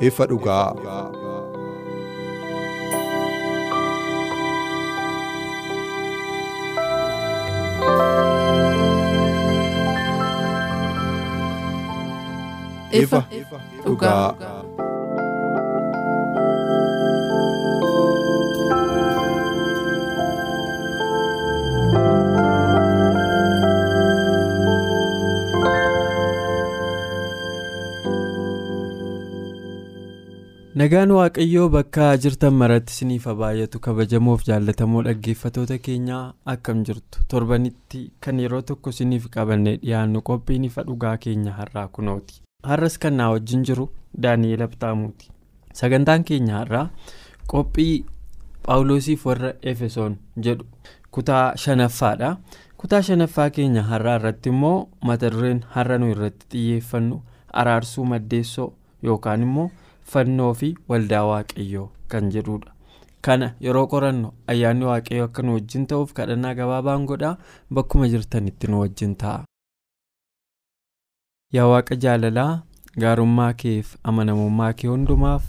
Ifa dhugaa. ifa dhugaa. Nagaan Waaqayyoo bakka jirtan maratti isiniif baay'atu kabajamoof jaallatamoo dhaggeeffatoota keenyaa akkam jirtu torbanitti kan yeroo tokko isiniif qabannee dhiyaannu qophiin ifa dhugaa keenya har'aa kunooti. Har'as kan naa wajjin jiru Daani'eel Abtaamuuti. Sagantaan keenya har'aa qophii Phaawulosiif warra Efesoon jedhu kutaa shanaffaadha. Kutaa shanaffaa keenya har'aa irratti immoo mata dureen har'a nu irratti xiyyeeffannu araarsuu maddeessoo yookaan immoo. Fannoo fi waldaa waaqayyoo kan jedhudha kana yeroo qorannu ayyaanni waaqayyoo akka nu wajjin ta'uuf kadhannaa gabaabaan godhaa bakkuma jirtanitti nu wajjin ta'a. yaa waaqa jaalalaa gaarummaa keef amanamummaa kee hundumaaf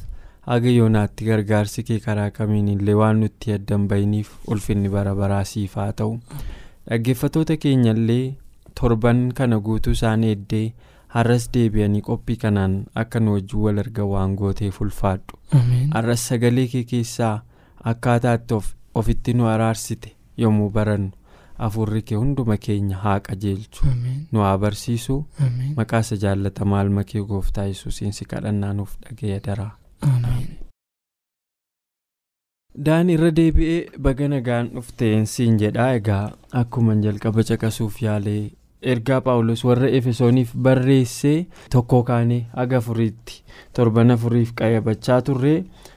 haga yoonaatti gargaarsi kee karaa kamiin illee waan nutti addan bahiniif ulfinni bara baraa siif haa ta'u dhaggeeffatoota keenya illee torban kana guutuu isaan eeddee. Har'as deebi'anii qophii kanaan akka nu wajjin wal argan waan gooteef ulfaadhu har'as sagalee kee keessaa akkaataatti ofitti nu araarsite yommuu barannu. Hafuurri kee hunduma keenya haa qajeelchu. Nu haa barsiisu maqaasa jaallatamaa ilma kee gooftaa yesuusiin si kadhannaa nuuf dhaga'e daraa. daan irra deebi'ee baga nagaan dhufteen siin jedhaa egaa. Akkuma jalqaba caqasuuf yaalee. Ergaa paawulos warra efesooniif barreessee tokko kaanee haga afuriitti. Torban afuriif qayyabachaa turre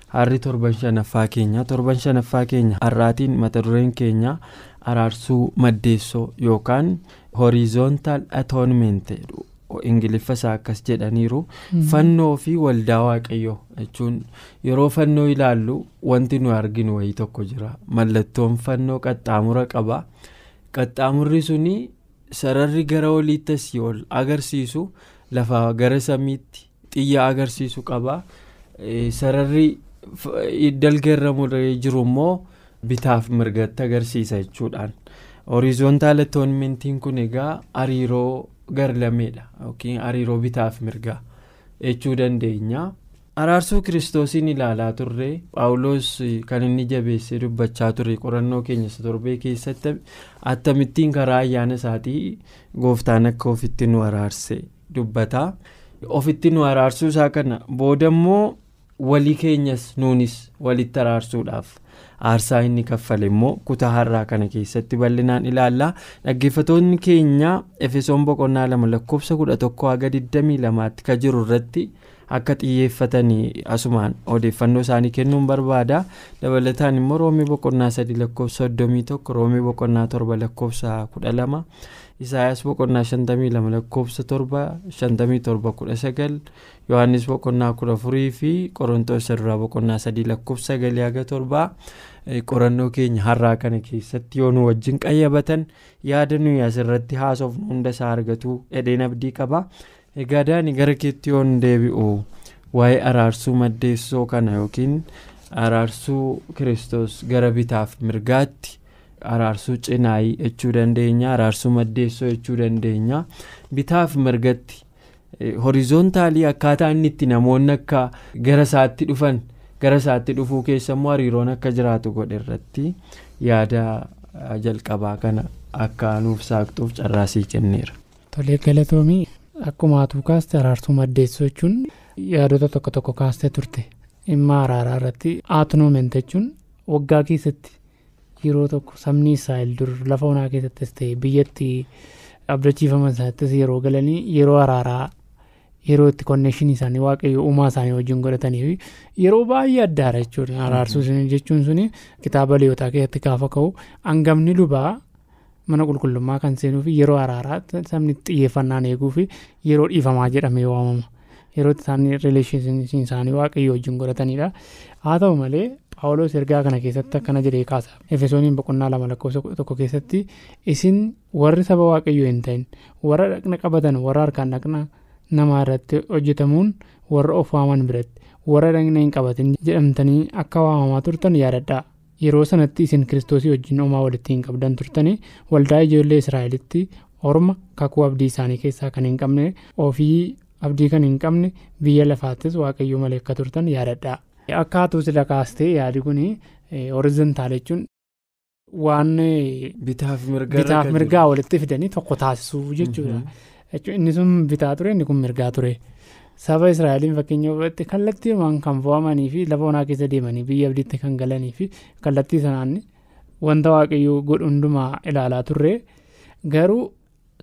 har'i torban shanaffaa keenya. Torban shanaffaa keenya har'aatiin mata dureen keenya araarsuu maddeessoo yookaan horiizontal atonement ingiliffa isaa akkas jedhaniiru. Fannoo fi waldaa waaqayyoo jechuun yeroo fannoo ilaallu wanti nu arginu wayii tokko jira. Mallattoon fannoo qaxxaamura qaba. Qaxxaamurri suni. Sararri gara oliitti asii ol agarsiisu lafa gara samiitti xiyya agarsiisu qaba sararri dalga irra jiru immoo bitaaf mirgatti agarsiisa jechuudhaan. Horiizontaal atoonmentiin kun egaa hariiroo garlameedha yookiin hariiroo bitaaf mirgaa jechuu dandeenya. Araarsuu kiristoosiin ilaalaa turre paawuloos kan inni jabeessee dubbachaa ture qorannoo keenya torbee keessatti attamittiin karaa ayyaana isaatii gooftaan akka ofitti nu araarse dubbata ofitti nu araarsuu isaa kana booda immoo walii keenyas nuunis walitti araarsuudhaaf aarsaa inni kaffale immoo kutaa har'aa kana keessatti bal'inaan ilaalla dhaggeeffatoonni keenya efesoon boqonnaa lama lakkoofsa kudha tokko haga 22tti kan jiru irratti. Akka xiyyeeffatanii asumaan odeeffannoo isaanii kennuun barbaada dabalataan immoo roomii boqonnaa sadii lakkoofsa soddomii tokko roomii boqonnaa torba lakkoofsa kudha lama isaayaas boqonnaa shantamii lama lakkoofsa torba shantamii torba kudha sagal yohaannis boqonnaa kudha afurii fi qorontoos irraa boqonnaa sadii lakkoofsa sagalii haga torbaa qorannoo keenya har'aa kana keessatti yoo nu wajjin qayyabatan yaada nuyi asirratti haasofnu hunda isaa argatu edheen abdii qaba. Egaa daani gara keetti yoon deebi'u waa'ee araarsuu maddeessoo kana yookiin araarsuu kiristoos gara bitaaf mirgaatti araarsuu cinaayii jechuu dandeenya araarsuu maddeessoo jechuu dandeenya bitaaf mirgatti horiizoontaalii akkaataa inni itti namoonni akka gara isaatti dhufan gara isaatti dhufuu keessa immoo hariiroon akka jiraatu godhe irratti yaada jalqabaa kana akka nuuf saaqxuuf carraasii kenneera. Tolee galatoomii akkuma atuu kaaste araarsuu maddeessoo jechuun yaadota tokko tokko kaastee turte. Dhimma araaraa irratti aatnoomenti jechuun waggaa keessatti yeroo tokko sabni Israa'el dur lafa onaa keessattis ta'e biyyatti abdachiifaman isaattis yeroo galanii yeroo araaraa yeroo itti konneeshinii isaanii waaqayyo uumaa isaanii wajjin godhatanii fi yeroo baay'ee addaadha jechuudha. Araarsuu jechuun suni kitaaba leeyotaa keessatti gaafa ka'u hangafni lubaa mana qulqullummaa kan seenuu fi yeroo araaraa sabni xiyyeeffannaan eeguu fi yeroo dhiifamaa jedhamee waamama. Yeroo isaan rileeshinii isaanii waaqayyo wajjin godhatanidha haa ta'u malee paawuloos ergaa kana keessatti akkana jedhee kaasa. Efesooniin boqonnaa lama lakkoofsa tokko keessatti isin warri saba waaqayyo hin ta'in warra dhaqna qabatan warra harkaan dhaqna namaa irratti hojjetamuun warra of waaman biratti warra dhaqna hin qabatin jedhamtanii akka waamamaa turtan yaadadhaa yeroo sanatti isin kiristoosii wajjin homaa walitti hin qabdan turtanii waldaa ijoollee israa'elitti orma kakuu abdii isaanii keessaa kan hin qabne ofii abdii kan hin qabne biyya lafaattis waaqayyo malee akka turtan yaadadhaa. akka hatuu sila kaastee yaadi kun horizontaal jechuun waan bitaaf mirgaa walitti fidanii tokko taasisuu jechuudha. inni sun bitaa ture inni kun mirgaa ture saba israa'eliin fakkeenyaaf kallattiimaan kan fo'amanii fi lafa onaa keessa deemanii biyya abdiitti kan galanii fi kallattii sanaan wanta waaqayyoo godhu hundumaa ilaalaa turre garuu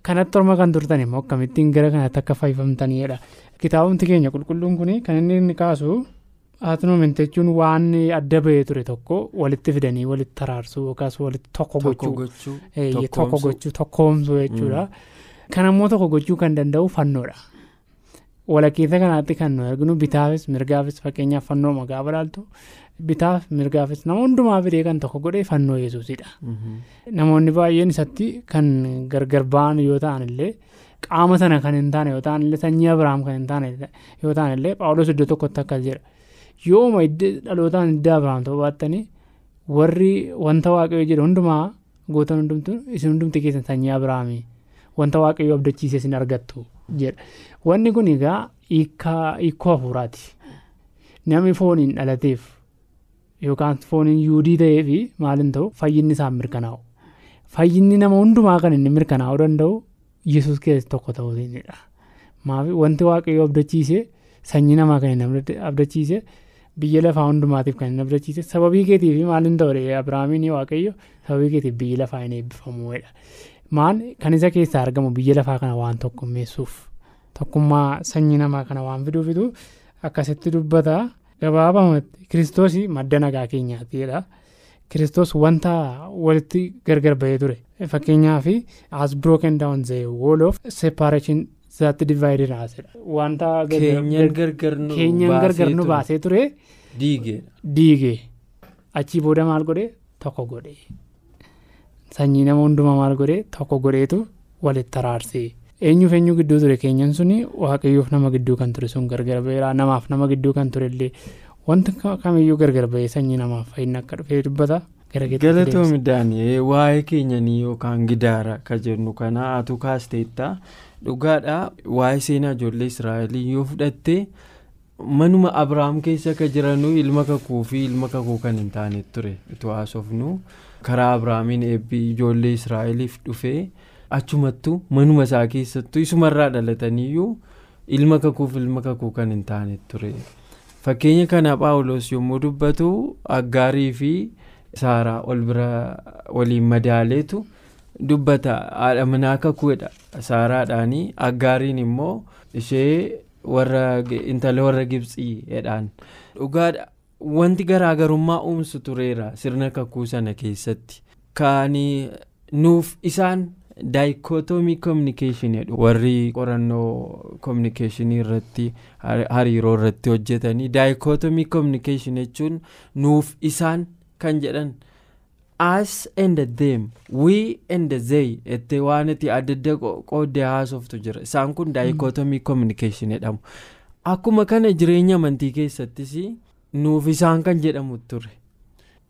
kanatti orma kan turtan immoo akkamittiin gara kanatti akka fayyifamtanidha kitaabumti keenya qulqulluun kun kan inni inni kaasu atinuument jechuun waan adda bahee ture tokko walitti fidanii walitti taraarsuu yookaas walitti tokko gochuu tokko gochuu tokkoomsuu jechuudha. kan ammoo tokko gochuu kan danda'u fannoodha. Walakkeessa kanaatti kan nu arginu bitaafis mirgaafis fakkeenyaaf fannoo magaa balaaltu bitaaf mirgaafis nama hundumaa fidee kan tokko godhee fannoo yesuusidha. Namoonni baay'een isatti kan gargar ba'an yoo ta'an illee qaama sana kan hin taane yoo ta'an illee sanyii Abiraam kan hin taane yoo ta'an illee Phaawulos iddoo tokkotti akkas jedha. Yooma dhalootaan idda Abiraam ta'uu baattanii warri wanta waaqayyo jedhu hundumaa gootan hundumtu isin hundumti keessan sanyii Abiraamii. wanta waaqayyo abdachiise isin argattu jedha wanni kun egaa hiikoo hafuuraati. Namni fooniin dhalateef yookaan fooniin yuudii ta'ee fi maaliin ta'u fayyinni isaan mirkanaa'u. Fayyinni nama hundumaa kan inni mirkanaa'uu danda'u yesus keessatti tokko ta'uutiinidha maafi wanti waaqayyo abdachiise sanyii namaa kan inni abdachiise biyya lafaa hundumaatiif kan inni abdachiise sababii keetiif maaliin ta'u abiraamiin waaqayyo sababii keetiif biyyi lafaa hin eebbifamuudha. Maal kan isa keessaa argamu biyya lafaa kana waan tokkummeessuuf tokkummaa sanyii namaa kana waan fiduufitu akkasitti dubbata. Gabaabamatti kiristoos madda nagaa keenyaatidha kiristoos wanta walitti gargar bahee ture. Fakkeenyaaf as broken down the wall of separation that divided us wanta gargar nu baasee ture. diige. Achii booda maal godhe? Tokko godhe. Sanyii nama hundumaa maal godhee tokko godheetu walitti araarsee eenyuuf eenyu gidduu ture? Keenyan suni waaqayyoof nama gidduu kan ture sun gargar ba'eera namaaf nama gidduu kan ture illee. Wanti kamiyyuu gargar ba'ee sanyii namaaf fayyina akka dhufee dubbata. galatoomi daanii waa'ee keenyanii yookaan gidaara ka jennu kana atu kaasteetta. Dhugaadha waa'ee seenaa ijoollee israa'elii yoo fudhatte manuma abrahaam keessa ka jiranuu ilma kakuu fi ilma kakuu kan hin taane ture. Itti haasofnu. Karaa abrahaamiin eebbi ijoollee israa'eliif dhufee achumattu manuma isaa keessattuu isumarraa dhalataniyyuu ilma kakuuf ilma kakuu kan hin taane ture. Fakkeenya kana paawulos yommuu dubbatu aggaarii fi saaraa ol bira waliin madaaleetu dubbata. Haadha manaa kakuudha saaraadhaanii aggaariin immoo ishee warra intala warra gibxii jedhaan. Dhugaadha. Wanti garaagarummaa uumsu tureera sirna kakuu sana keessatti. Kan nuuf isaan daayikootomii koominikeeshinii jedhu. Warri qorannoo koominikeeshinii irratti hariiroo irratti hojjetanii daayikootomii koominikeeshinii jechuun nuuf isaan kan jedhan as and them we and they itti waan itti adda adda qooddee haasoftu jira. Isaan kun daayikootomii koominikeeshinii jedhamu. Akkuma kana jireenya amantii keessattis. Nuuf isaan kan jedhamu ture.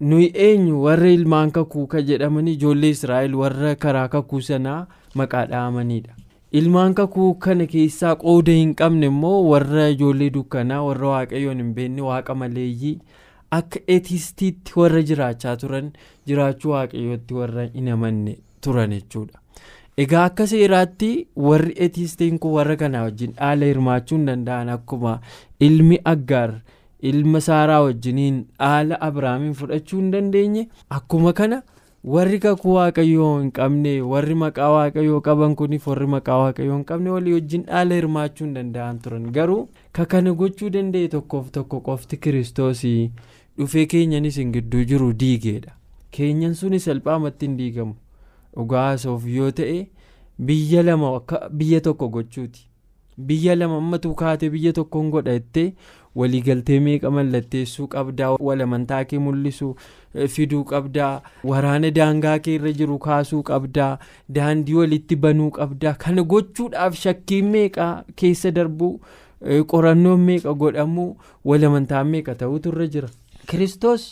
Nuyi eenyu? Warra ilmaan kakuu ka jedhaman ijoollee israa'el warra karaa kakuu sanaa maqaa dha'amanidha ilmaan kakuu kana keessaa qooda hin qabne immoo warra ijoollee dukkanaa warra waaqayyoon hin beekne waaqa maleeyyii akka etistiitti warra jiraachaa turan jiraachuu waaqayyootti warra hin amanne turan jechuudha. egaa akka seeraatti warri etistiin kun warra kanaa wajjin dhaala hirmaachuu hin danda'an akkuma ilmi aggaar ilma saaraa wajjiniin dhaala abrahaamiin fudhachuu hin dandeenye? Akkuma kana warri kakuu waaqayyoo hin qabne warri maqaa waaqayyoo qaban kuniif warri maqaa waaqayyoo hin qabne walii wajjin dhaala hirmaachuu hin danda'an turan. Garuu ka kana gochuu danda'e tokkoof tokko qofti kiristoosii dhufee keenyanis hin gidduu jiru diigeedha. Keenyan suni salphaamatti hin diigamu. Dhugaa haasa'uuf yoo ta'e biyya lama biyya tokko gochuuti. Biyya lama ammatu kaate biyya tokkoon godha jettee waliigaltee meeqa mallatteessuu qabdaa? Walamantaa kee mul'isu fiduu qabdaa? Waraana daangaa kee irra jiru kaasuu qabdaa? Daandii walitti banuu qabdaa? Kana gochuudhaaf shakkiin meeqa keessa darbuu qorannoon meeqa godhamuu walamantaan meeqa ta'utu irra jira? Kiristoos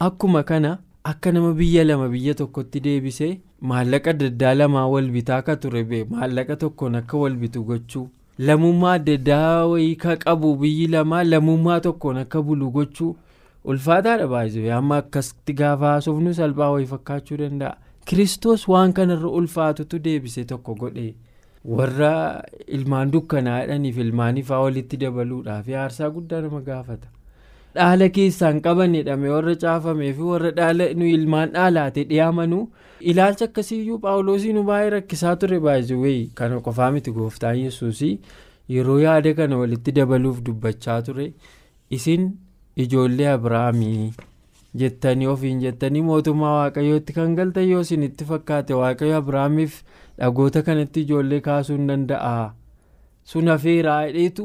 akkuma kana akka nama biyya lama biyya tokkotti deebisee maallaqa daddaa lamaa wal bitaa ka ture maallaqa tokkoon akka wal bitu gochuu lamummaa adda addaa wayii ka qabu biyyi lamaa lamummaa tokkoon akka bulu gochuu ulfaataadha baay'ee amma akkasitti gaafa haasofnu salphaa wayii fakkaachuu danda'a. Kiristoos waan kanarra ulfaatutu deebise tokko godhe warra ilmaan dukkanaa jedhaniif ilmaan ifaa walitti dabaluudhaaf aarsaa guddaa nama gaafata dhaala keessaan qaban jedhame warra caafamee fi warra dhaala nu ilmaan dhaalaate dhiyaamanuu ilaalcha akkasiiyyuu paawuloosii nu baay'ee rakkisaa ture baay'ee kana qofaa miti gooftaan yesuusii yeroo yaada kana walitti dabaluuf dubbachaa ture isin ijoollee abiraamii jettanii ofiin jettanii mootummaa waaqayyootti kan galtan yoo isin itti fakkaate waaqayyo abiraamiif dhagoota kanatti ijoollee kaasuu hin danda'a. Sun hafeeraa dheetu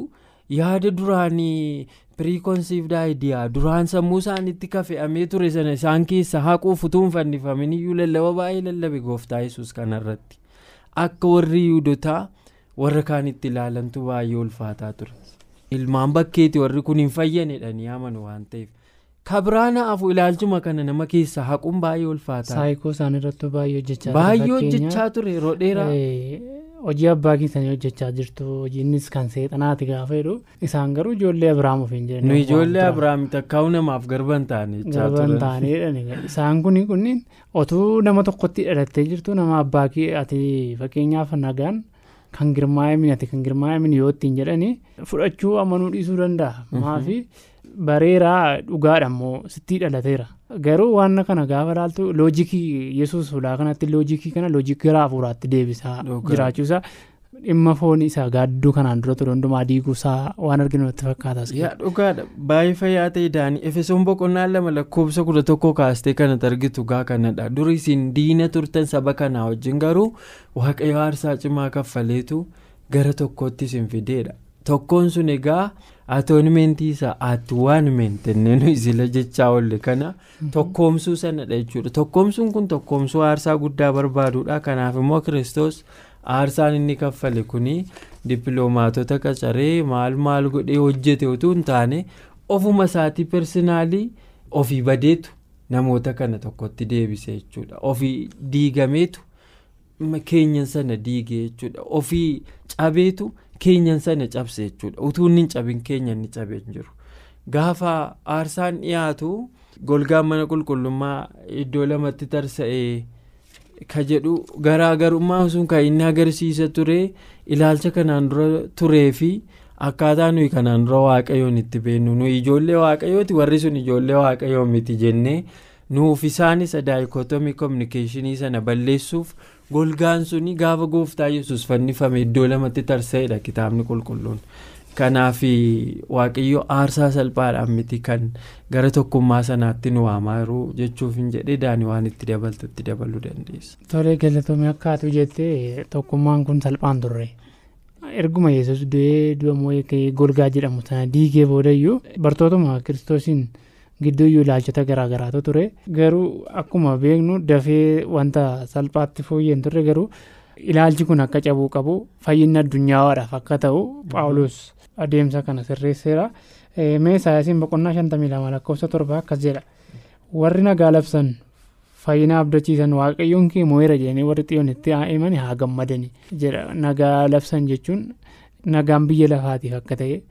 yaada duraanii piriikonsiivd aayidiyaa duraan sammuu isaaniitti kafe'amee ture sana isaan keessa haquuf utuu hin fannifamin iyyuu lallaba baay'ee lallabe gooftaa yesus kanarratti akka warri yuudotaa warra kaanitti ilaalantu baay'ee ulfaataa ture. Ilmaan bakkeeti warri kun hin fayyanedhanii amanu waan ta'eef. Kabiraana afu ilaalchuma kana nama keessa haquun baay'ee ulfaataa saayikoo isaan irratti baay'ee hojjechaa baay'ee hojjechaa ture yeroo dheeraa hojii abbaa keessanii hojjechaa jirtu hojiinnis kan seexanaati gaafa jedhu isaan garuu ijoollee abiraam ofiin jiran nu ijoollee abiraam takkaa'u namaaf garban jechaa garban ta'anii isaan kun kunniin otuu nama tokkotti dhalattee jirtu nama abbaa ati fakkeenyaaf nagaan kan girmaa'ee minati kan girmaa'ee min yoo ittiin jedhanii fudhachuu amanuu dhiisuu danda'a. Maafi bareeraa dhugaadha immoo sittii dhalateera. Garuu waan kana gaafa laaltu loojikii yesuus fulaa kanatti loojikii kana loojikii hafuuraatti deebisaa jiraachuusaa dhimma foon isaa gaadduu kanaan dura ture hundumaa diiguusaa waan arginu itti fakkaatas. yaa dhugaadha. Baay'ee fayyaa ta'e daanii efesoon boqonnaa lama lakkoofsa kudha tokko kaastee kanatti argitu gaa kanadha duri isin diina turtan saba kanaa wajjin garuu waaqayyo aarsaa cimaa kaffaleetu gara tokkootti isin fideedha. Tokkoon sun egaa atoonimentii isaa atiwaaniment inni sila jechaa oolle kana tokkoomsuu sanadha jechuudha. Tokkoomsuun kun tokkoomsuu aarsaa guddaa barbaaduudha. Kanaaf immoo kiristoos aarsaan inni kaffale kuni dippiloomaatota qacaree maal maal godhee hojjete utuu hin taane ofuma isaatii persinaalii ofii badeetu namoota kana tokkotti deebise jechuudha. Ofii diigameetu keenyan sana diige jechuudha. Ofii cabeetu keenyan sana cabse jechuudha. Utuu inni cabin keenya inni cabee jiru. Gaafa aarsaan dhiyaatu golgaan mana qulqullummaa iddoo lamatti tarsa'ee ka jedhu garaagarummaa sun kan inni agarsiisa ture ilaalcha kanaan dura turee fi akkaataa nuyi kanaan dura waaqayyoon itti beennu. Nuyi ijoollee waaqayyooti warri sun ijoollee waaqayyoo miti jennee nuuf isaanis daayikootomii kominikeeshinii sana balleessuuf golgaan suni gaafa gooftaa yesus fannifame iddoo lamatti tarsa'edha kitaabni qulqulluun kanaaf waaqayyo aarsaa salphaadhaan miti kan gara tokkummaa sanaatti nu waamaa jiru jechuuf hin jedhee daanii waan itti dabaltu itti dabaluu dandeessa. tolee galatoomii akkaatu jettee tokkummaan kun salphaan turre erguma yesus du'ee du'amoo golgaa jedhamu sana diigee boodayyuu bartootuma kiristoosiin. gidduuyyuu ilaalchota garaagaraatu ture garuu akkuma beeknu dafee wanta salphaatti fooyyeen turre garuu ilaalchi kun akka cabuu qabu fayyinni addunyaadhaaf akka ta'u paawulos adeemsa kana sirreesseera. Mee isaayisiin boqonnaa shantamii lama lakkoofsa torba akkas jedha. Warri nagaa labsan fayyina abdachiisan waaqayyoon kee moo'eera jedhanii warri xiyoonitti himan haa gammadani jedha. Nagaa labsan jechuun nagaan biyya lafaatiif akka ta'e.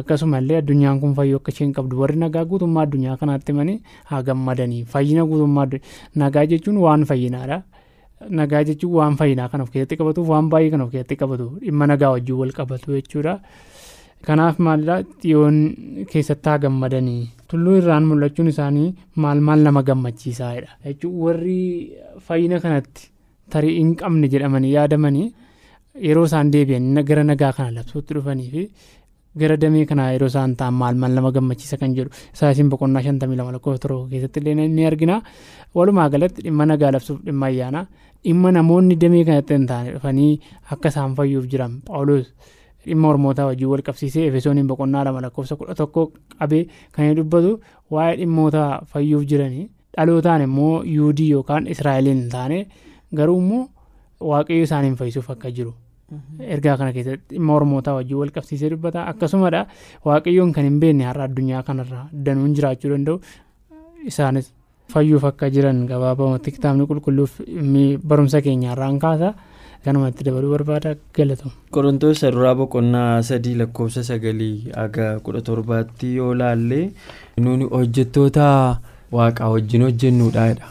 akkasumallee addunyaan kun fayyoo akka isheen qabdu warri nagaa guutummaa addunyaa kanaatti himanii haa gammadanii fayyina guutummaa nagaa jechuun waan fayyinaadha nagaa jechuun waan fayyinaa kan of keessatti qabatuuf waan baay'ee kan of keessatti qabatu dhimma nagaa wajjin wal qabatu jechuudha. Kanaaf maalidhaa xiyoon keessatti haa gammadanii. Tulluu irraan mul'achuun isaanii maal maal nama gammachiisaadha jechuun warri fayyina kanatti tarii hin qabne jedhamanii yaadamanii yeroo isaan deebi'an gara nagaa kana labsuutti dhufanii fi gara damee kanaa yeroo isaan ta'an maal maal nama gammachiisa kan jedhu isaasiin boqonnaa shantamii lama lakkoofsa torba keessatti illee ni argina walumaa galatti dhimma nagaa labsuuf dhimma ayyaanaa dhimma namoonni damee kanatti hin taane dhufanii akka isaan fayyuuf jiran paawuloos dhimma ormootaa wajjin wal qabsiisee efesooniin boqonnaa lama lakkoofsa kudha tokko qabee kan inni dubbatu waa'ee dhimmoota fayyuuf jiranii dhalootaan immoo yuudii yookaan israa'eliin taane garuu immoo waaqayyo isaaniin fayyisuuf akka jiru. Ergaa kana keessatti dhimma ormootaa wajjin wal qabsiisee dubbata. Akkasumadha waaqayyoon kan hin beekne har'a addunyaa kanarra danuun jiraachuu danda'u. Isaanis fayyuuf akka jiran gabaabamatti kitaabni qulqulluuf barumsa keenya irraan kaasa. Kanumatti dabaluu barbaada. Galatamu. qorontoos duraa boqonnaa sadii lakkoofsa sagalii aga kudha torbaatti yoo laalle nuuni hojjettoota waaqaa wajjin hojjennuudhaadha.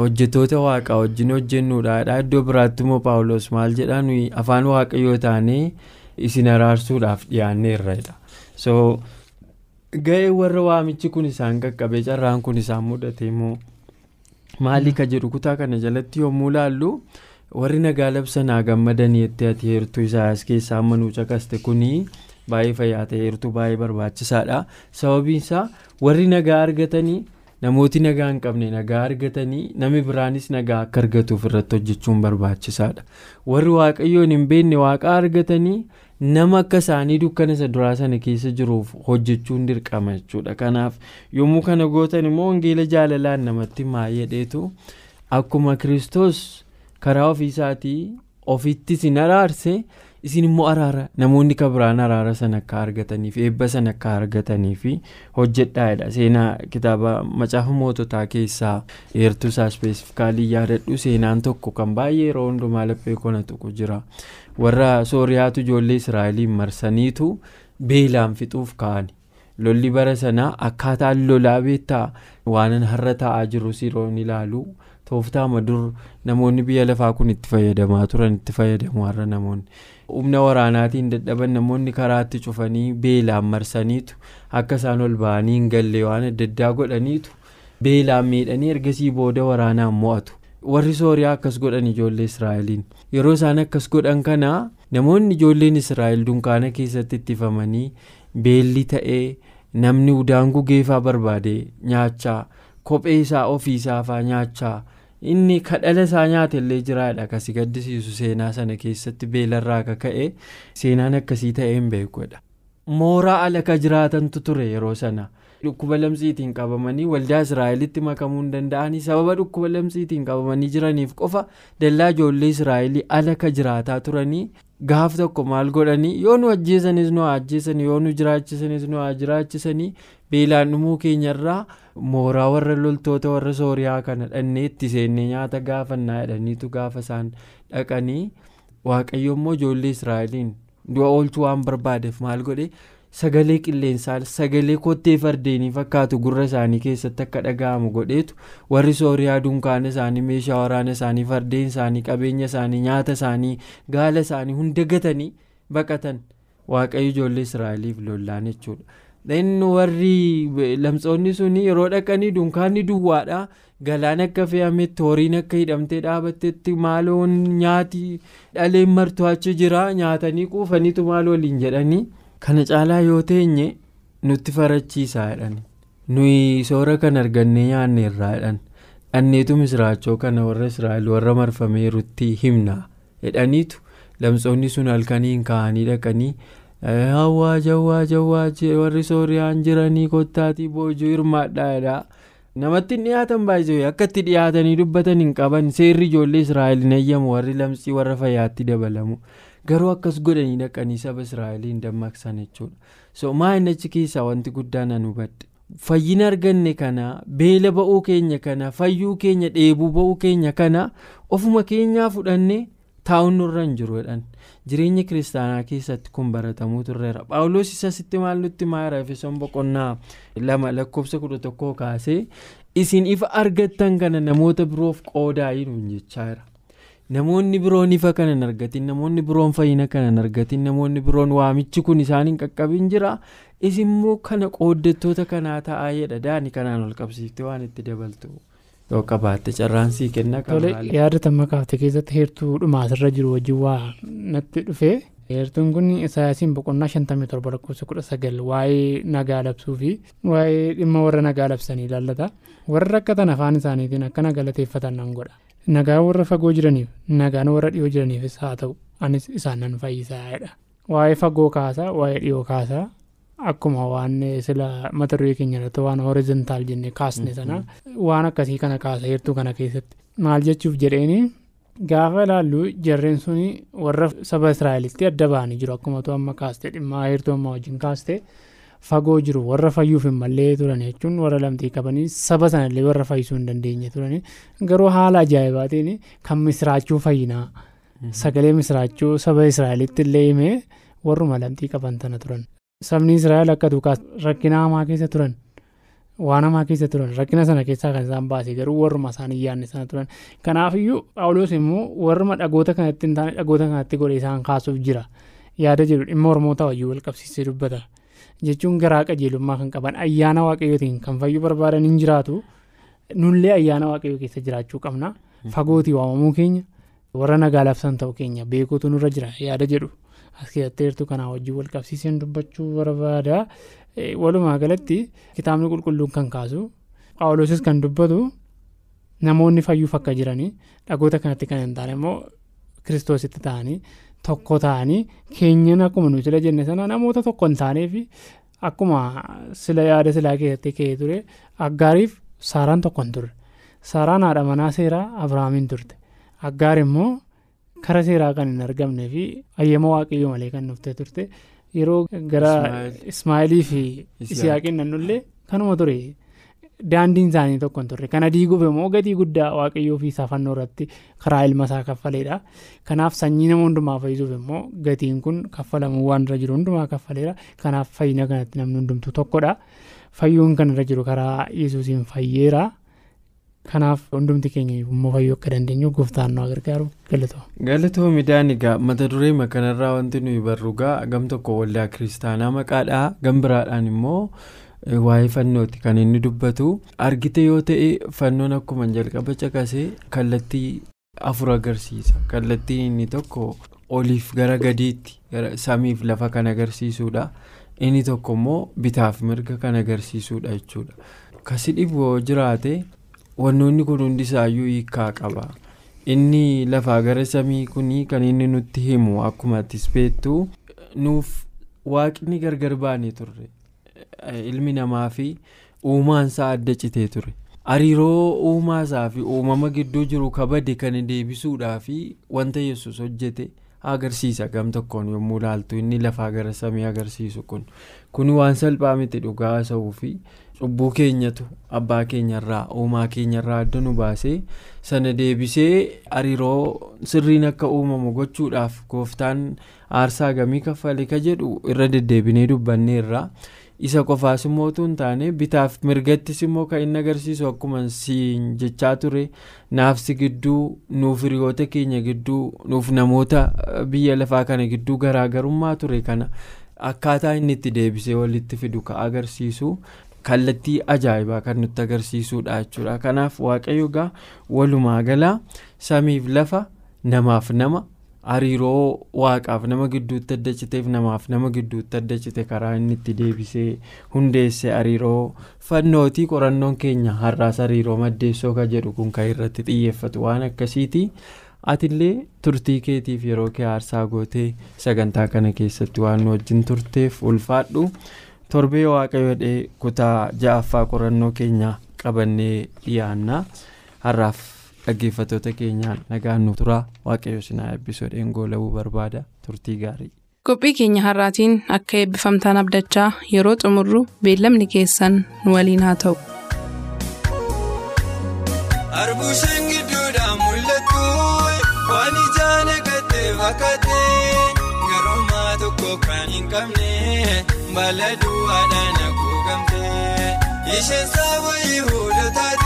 Hojjettoota waaqaa wajjin hojjennuudhaadha iddoo biraatti immoo paawulos maal jedhaa nuyi afaan waaqayyoo taanee isin araarsuudhaaf dhiyaanneerradha so ga'ee warra waamichi kun isaan qaqqabee carraan kun isaan mudate immoo maalii ka jedhu kutaa kana jalatti yommuu laallu warri nagaa labsanaa gammadanii itti ati heertuu isaas keessaa ammanuu caqaste kunii baay'ee fayyaa ta'e heertuu baay'ee barbaachisaadha sababiinsaa warri nagaa argatanii. Namooti nagaa hin qabne nagaa argatanii namni biraanis nagaa akka argatuuf irratti hojjechuun barbaachisaadha. Warri waaqayyoon hin beekne waaqaa argatanii nama akka isaanii dukkana isa duraa sana keessa jiruuf hojjechuun dirqama jechuudha. Kanaaf yommuu kana gootan immoo wangeela jaalalaan namatti maayedheetu akkuma kiristoos karaa ofiisaatii ofitti isin araarse isin immoo araara namoonni kan biraan araara sana akka argataniif eebba sana akka argataniif hojjedhaadha seenaa kitaaba macaafa moototaa keessaa eertuu isaa ispeesifikaalii yaadadhu. Seenaan tokko kan baay'ee yeroo hundumaa laphee kona tuqu jira. Warra sooriyaatu ijoollee israa'eliin marsaniitu beelaan fixuuf ka'ani. Lolli bara sanaa akkaataan lolaa beektaa? Waanan har'a taa'aa jiru siroon ilaalu? Tooftaama dur namoonni biyya lafaa kun itti fayyadamaa turan itti fayyadamu har'a namoonni. Humna waraanaatiin dadhaban namoonni karaatti cufanii beelaan marsaniitu akka isaan ol ba'anii hin galle waan adda addaa godhaniitu beelaan miidhanii ergasii booda waraanaan mo'atu warri sooriyaa akkas godhan ijoollee israa'eliin yeroo isaan akkas godhan kana namoonni ijoolleen israa'el dunkaana keessatti ittifamanii beelli ta'ee namni udaan gugeefaa barbaade nyaachaa kophee isaa ofiisaafaa nyaachaa. Inni kadhala isaa nyaatellee jiraadha akkasii gaddisiisu seenaa sana keessatti beelarraa akka ka'e seenaan akkasii ta'ee hin beekudha. mooraa ala ka jiraatantu ture yeroo sana dhukkuba lamsiitiin qabamanii waldaa israa'elitti makamuu hin danda'anii sababa dhukkuba lamsiitiin qabamanii jiraniif qofa dallaa ijoollee israa'elii ala ka jiraataa turanii gaaf tokko maal godhanii? Yoo nu ajjeesanis nu ajjeesanii yoo nu jiraachisanis nu jiraachisanii beelaan dhumuu keenyarraa mooraa warra loltoota warra sooriyaa kana dhannee itti seennee nyaata gaafannaa jedhaniitu gaafa isaan dhaqanii waaqayyo immoo ijoollee israa'eliin du'a oolchuu waan barbaadeef maal godhe sagalee qilleensaa sagalee kottee fardeenii fakkaatu gurra isaanii keessatti akka dhaga'amu godheetu warri sooriyaa dunkaana isaanii meeshaa waraana isaanii fardeen isaanii qabeenya isaanii nyaata isaanii gaala isaanii hunda gatanii baqatan. Waaqayyo ijoollee israa'eliif lollaan jechuudha. inni warri lamsoonni suni yeroo dhaqanii dunkaanni duwwaadha galaan akka fe'ametti horiin akka hidhamtee dhaabattetti maaloon nyaati dhaleen martuu achi jira nyaatanii quufaniitu maal waliin jedhanii kana caalaa yoo teenye nutti farachiisaa jedhan. Nuyi soora kan argannee nyaanne irraa jedhan. Dhanneetu misiraachoo kana warra israa'el warra marfameerutti himna jedhaniitu. Lamsoonni sun halkaniin ka'anii dhaqanii. hawaa jawwaa jawwaa warri sooriyaan jiranii kottaatii boojuu hirmaadhaadha namatti hin dhiyaatan baay'ee akka itti dhiyaatanii dubbatan hin qaban. Seerri ijoollee israa'el hin eeyyamu warri lamsii warra fayyaatti dabalamu garuu akkas godhanii dhaqanii saba israa'eliin dammaqsan jechuudha. So maa'in achi keessaa wanti guddaan an hubadhe? Fayyina arganne kana beela ba'uu keenya kana fayyuu keenya dheebuu ba'uu keenya kana ofuma keenyaa fudhannee taa'uun nurra hin jiru jedhan. Jireenya kiristaanaa keessatti kun baratamuu turreera paawuloos isasitti maal nutti maara efesoon boqonnaa lama lakkoofsa kudha tokkoo kaasee isin ifa argattan kana namoota biroof qoodaa jiruun jechaa jira namoonni biroon ifa kana hin argatin namoonni biroon fayyina kana hin argatin namoonni biroon waamichi kun isaan hin qaqqabin jira. Isimmoo kana qooddattoota kanaa ta'aa jedha. Daani kanaan ol qabsiifte waan itti dabaltu. Yoo qabaatte carraansii kenna Tole yaadatamaa kaafte keessatti heertuu dhumaa asirra jiru wajjin waa natti dhufe. Heertuun kun isaayyaasiin boqonnaa shantamii torba lakkoofsa kudha sagal waa'ee nagaa labsuu fi waa'ee dhimma warra nagaa labsanii ilaallata warra rakkatan afaan isaaniitiin akkana galateeffatan nan godha nagaa warra fagoo jiraniif nagaan warra dhiyoo jiraniifis haa ta'u. Anis isaan nan fayyisaadha waa'ee fagoo kaasaa waa'ee dhiyoo kaasaa akkuma waan sila mata duree keenya irratti waan horizontaal jennee kaasne sana waan akkasii kana kaasa heertuu kana keessatti. Maal jechuuf jedheeni gaafa ilaallu jarreen suni warra saba israa'elitti adda ba'anii jiru. Akkuma tu amma kaaste dhimma heertuu amma wajjin kaaste fagoo jiru warra fayyuuf hin mallee turan jechuun warra lamxii qabanii saba sanallee warra fayyisuu hin dandeenye turani. Garuu haala ajaa'ibaatiin kan misraachuu fayyinaa sagalee misraachuu saba israa'elitti illee himee warruma lamxii qaban tana turan. sabni israa'el akka duukaa rakkina hamaa keessa turan waan hamaa keessa turan rakkina sana keessaa kan isaan baase garuu warruma isaan hin yaadne sana turan kanaafiyyuu paawuloos immoo warruma dhagoota kanatti hin taane dhagoota kanatti godhe isaan kaasuuf jira. Yaada jedhu dhimma ormoota wajjin wal qabsiisee dubbata jechuun garaa qajeelummaa kan qaban ayyaana waaqayyootiin kan fayyuu barbaadan hin jiraatu. Nullee ayyaana waaqayyoo keessa jiraachuu qabna. Fagootii waamamuu keenya warra nagaa labsan ta'uu keenya beekuutu nurra jira yaada jedhu. as keessatti heertuu kanaa wajjin wal qabsiiseen dubbachuu barbaada. Walumaa galatti kitaabni qulqulluun kan kaasu paawuloosis kan dubbatu namoonni fayyuuf akka jiranii dhagoota kanatti kan hin taane immoo kiristoositti ta'anii tokko ta'anii keenyan akkuma nuti sila jenne sana namoota tokko hin taaneef akkuma sila yaada silaa keessatti ka'ee ture aggaariif saaraan tokko hin turre saaraan haadha manaa seeraa abrahaamiin turte. Aggaar immoo. kara seeraa kan hin argamnee fi ayyama waaqayyoo malee kan dhuftee turte. Yeroo gara ismaa'ilii fi isiyaaqiin nannullee kanuma ture daandiin isaanii tokko hin turre. Kana diiguuf immoo gatii guddaa waaqayyoo fi saafannoo irratti karaa ilma isaa kaffaleedha. Kanaaf sanyii nama hundumaa fayyisuuf immoo gatiin kun kaffalamuu waan irra jiru hundumaa kaffaleera kanaaf fayyina kanatti namni hundumtuu tokkodha. Fayyuun kan irra jiru karaa yesuusiin fayyeera. kanaaf hundumti keenya immoo fayyuu akka dandeenyu gooftaan nu gargaaru galatoo. galatoo midhaan egaa mata duree kanarraa wanti nuyi barru gaa gam tokko waldaa kiristaanaa maqaadhaa. Gam biraadhaan immoo waa'ee fannooti. Kan inni dubbatu argite yoo ta'e fannoon akkuma jalqaba caqasee kallattii afur agarsiisa. Kallattiin inni tokko oliif gara gadiitti samiif lafa kan agarsiisudha inni tokko immoo bitaaf mirga kan agarsiisudha jechuudha. Kasi dhibu jiraate. wannoonni kun hundi isaayyuu hiikaa qaba. Inni lafaa gara samii kunii kan inni nutti himu akkuma atis beektu nuuf waaqni gargar baanee turre ilmi namaa fi uumaansaa adda citee ture. Hariiroo uumaasaa fi uumama gidduu jiru kabade kan deebisuudhaa fi wanta yesus hojjete agarsiisa gam tokkoon yommuu ilaaltu inni lafaa gara samii agarsiisu kun. Kun waan salphaa miti dhugaa haasa'uu fi cubbuu keenyatu abbaa keenyarraa uumaa keenyarraa adda nu baasee sana deebisee hariiroo sirriin akka uumamu gochuudhaaf gooftaan aarsaa gamii kaffale ka jedhu irra deddeebinee dubbanneerra isa qofaas immoo hin taane bitaaf mirgattis immoo kan inni agarsiisu akkuma siin jechaa ture naafsi gidduu nuuf hiriyoota keenya gidduu nuuf namoota biyya lafaa kana gidduu garaagarummaa ture kana akkaataa inni itti deebisee walitti fidu ka agarsiisu. kallattii ajaa'ibaa kan nutti agarsiisudha jechuudha kanaaf waaqayyo egaa walumaa galaa samiif lafa namaaf nama hariiroo waaqaaf nama gidduutti adda citeef namaaf nama gidduutti adda cite karaa inni itti deebisee hundeesse hariiroo fannootii qorannoon keenya har'aas hariiroo maddeessoo ka jedhu kun kan irratti xiyyeeffatu waan akkasiiti. Atillee turtii keetiif yeroo kee aarsaa gootee sagantaa kana keessatti waan wajjin turteef ulfaadhu. torbee waaqayyoodhee kutaa ja'affaa qorannoo keenya qabannee dhiyaanna. Har'aaf dhaggeeffattoota keenyaan nagaan nu tura waaqayyo sinaa eebbisoodheen goolabuu barbaada turtii gaarii. qophii keenya har'aatiin akka eebbifamtaan abdachaa yeroo xumurru beellamni keessan nu waliin haa ta'u. Arbuushaan gidduudhaan mul'atu waan ijaan eeggate fakkaate garummaa tokko kan hin qabne baala duwwaadhaan haguugamte isheen saba yihudotaati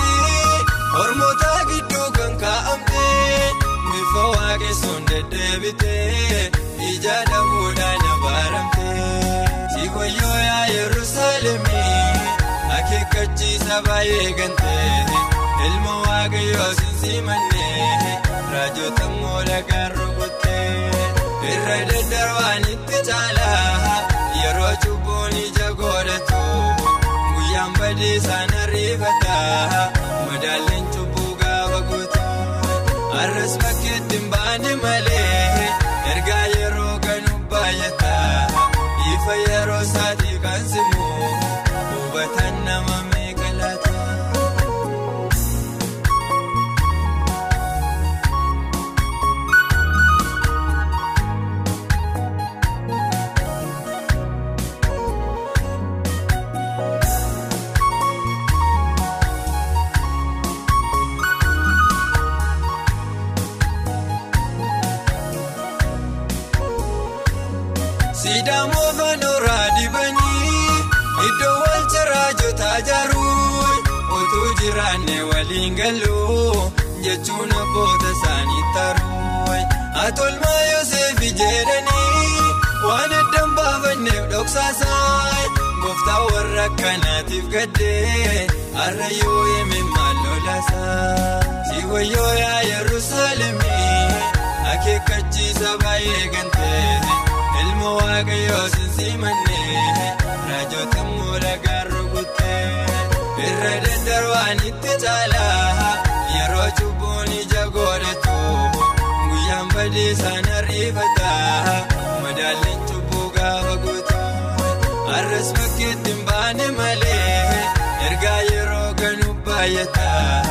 bifa geessuun deddeebitee ija dhabuudhaan abaaramtee si wayyoo yaa yerusaalemii akeekkachiisa baay'ee gantee ilma waaqayyoo sinsiimannee raajota moola rukuttee irra daddarbaan itti caalaa yeroo cubbuun ija godhatu guyyaan badii isaan ariifataa Siidaa moofannoorraa dibanii iddoo wal ciraajotaa jaruu utuu jiraanne waliin galuu jechuun abboota isaanii taruu atolmaa Yoseefi jedhanii waan addaan baafanneef dhoksaasaan gooftaa warra akkanaatiif gaddee har'a yoo hime maal lolaasaa si wayyoo yaa Yerusaalemii akeekkachiisa baay'ee gantee. Ilma waaqayyoo sinsiimannee raajota moola rukuttee irra daddarbaan itti caalaa yeroo cubbuun ija godhatu guyyaan badii isaan ariifataa madaalleen cubbuu gaafa guutu arras bakkeetti hin baane malee ergaa yeroo kanu baay'ataa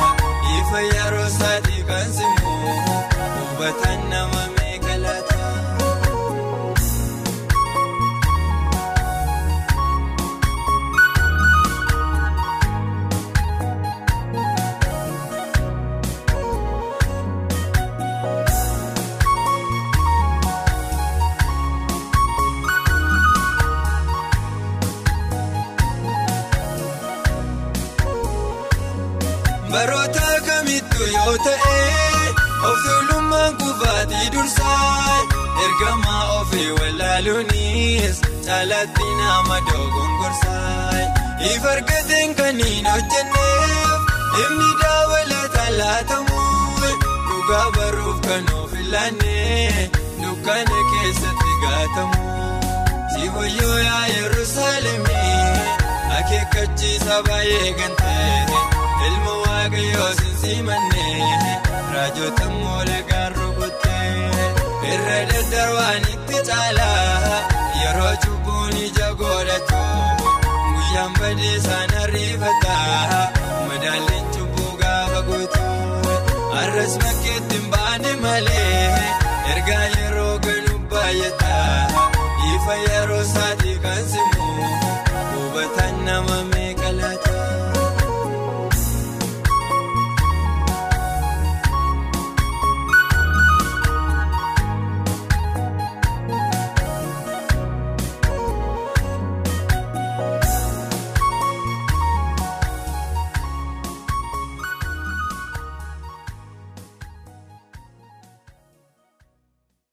if argateen kan hin hojjenneef himni daawwalataa laatamu dhugaa baruuf kan of ilaanne dukkana keessatti gaatamu si wayyoo yaa yerusaalemii akeekkachiisa baay'ee gantee. ilma waaqayyoo sinsiimannee raajota moola rukuttee irra daddarbaan itti caalaa yeroo guyyaan badii isaan